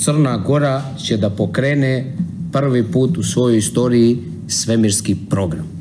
Crna Gora će da pokrene prvi put u svojoj istoriji svemirski program.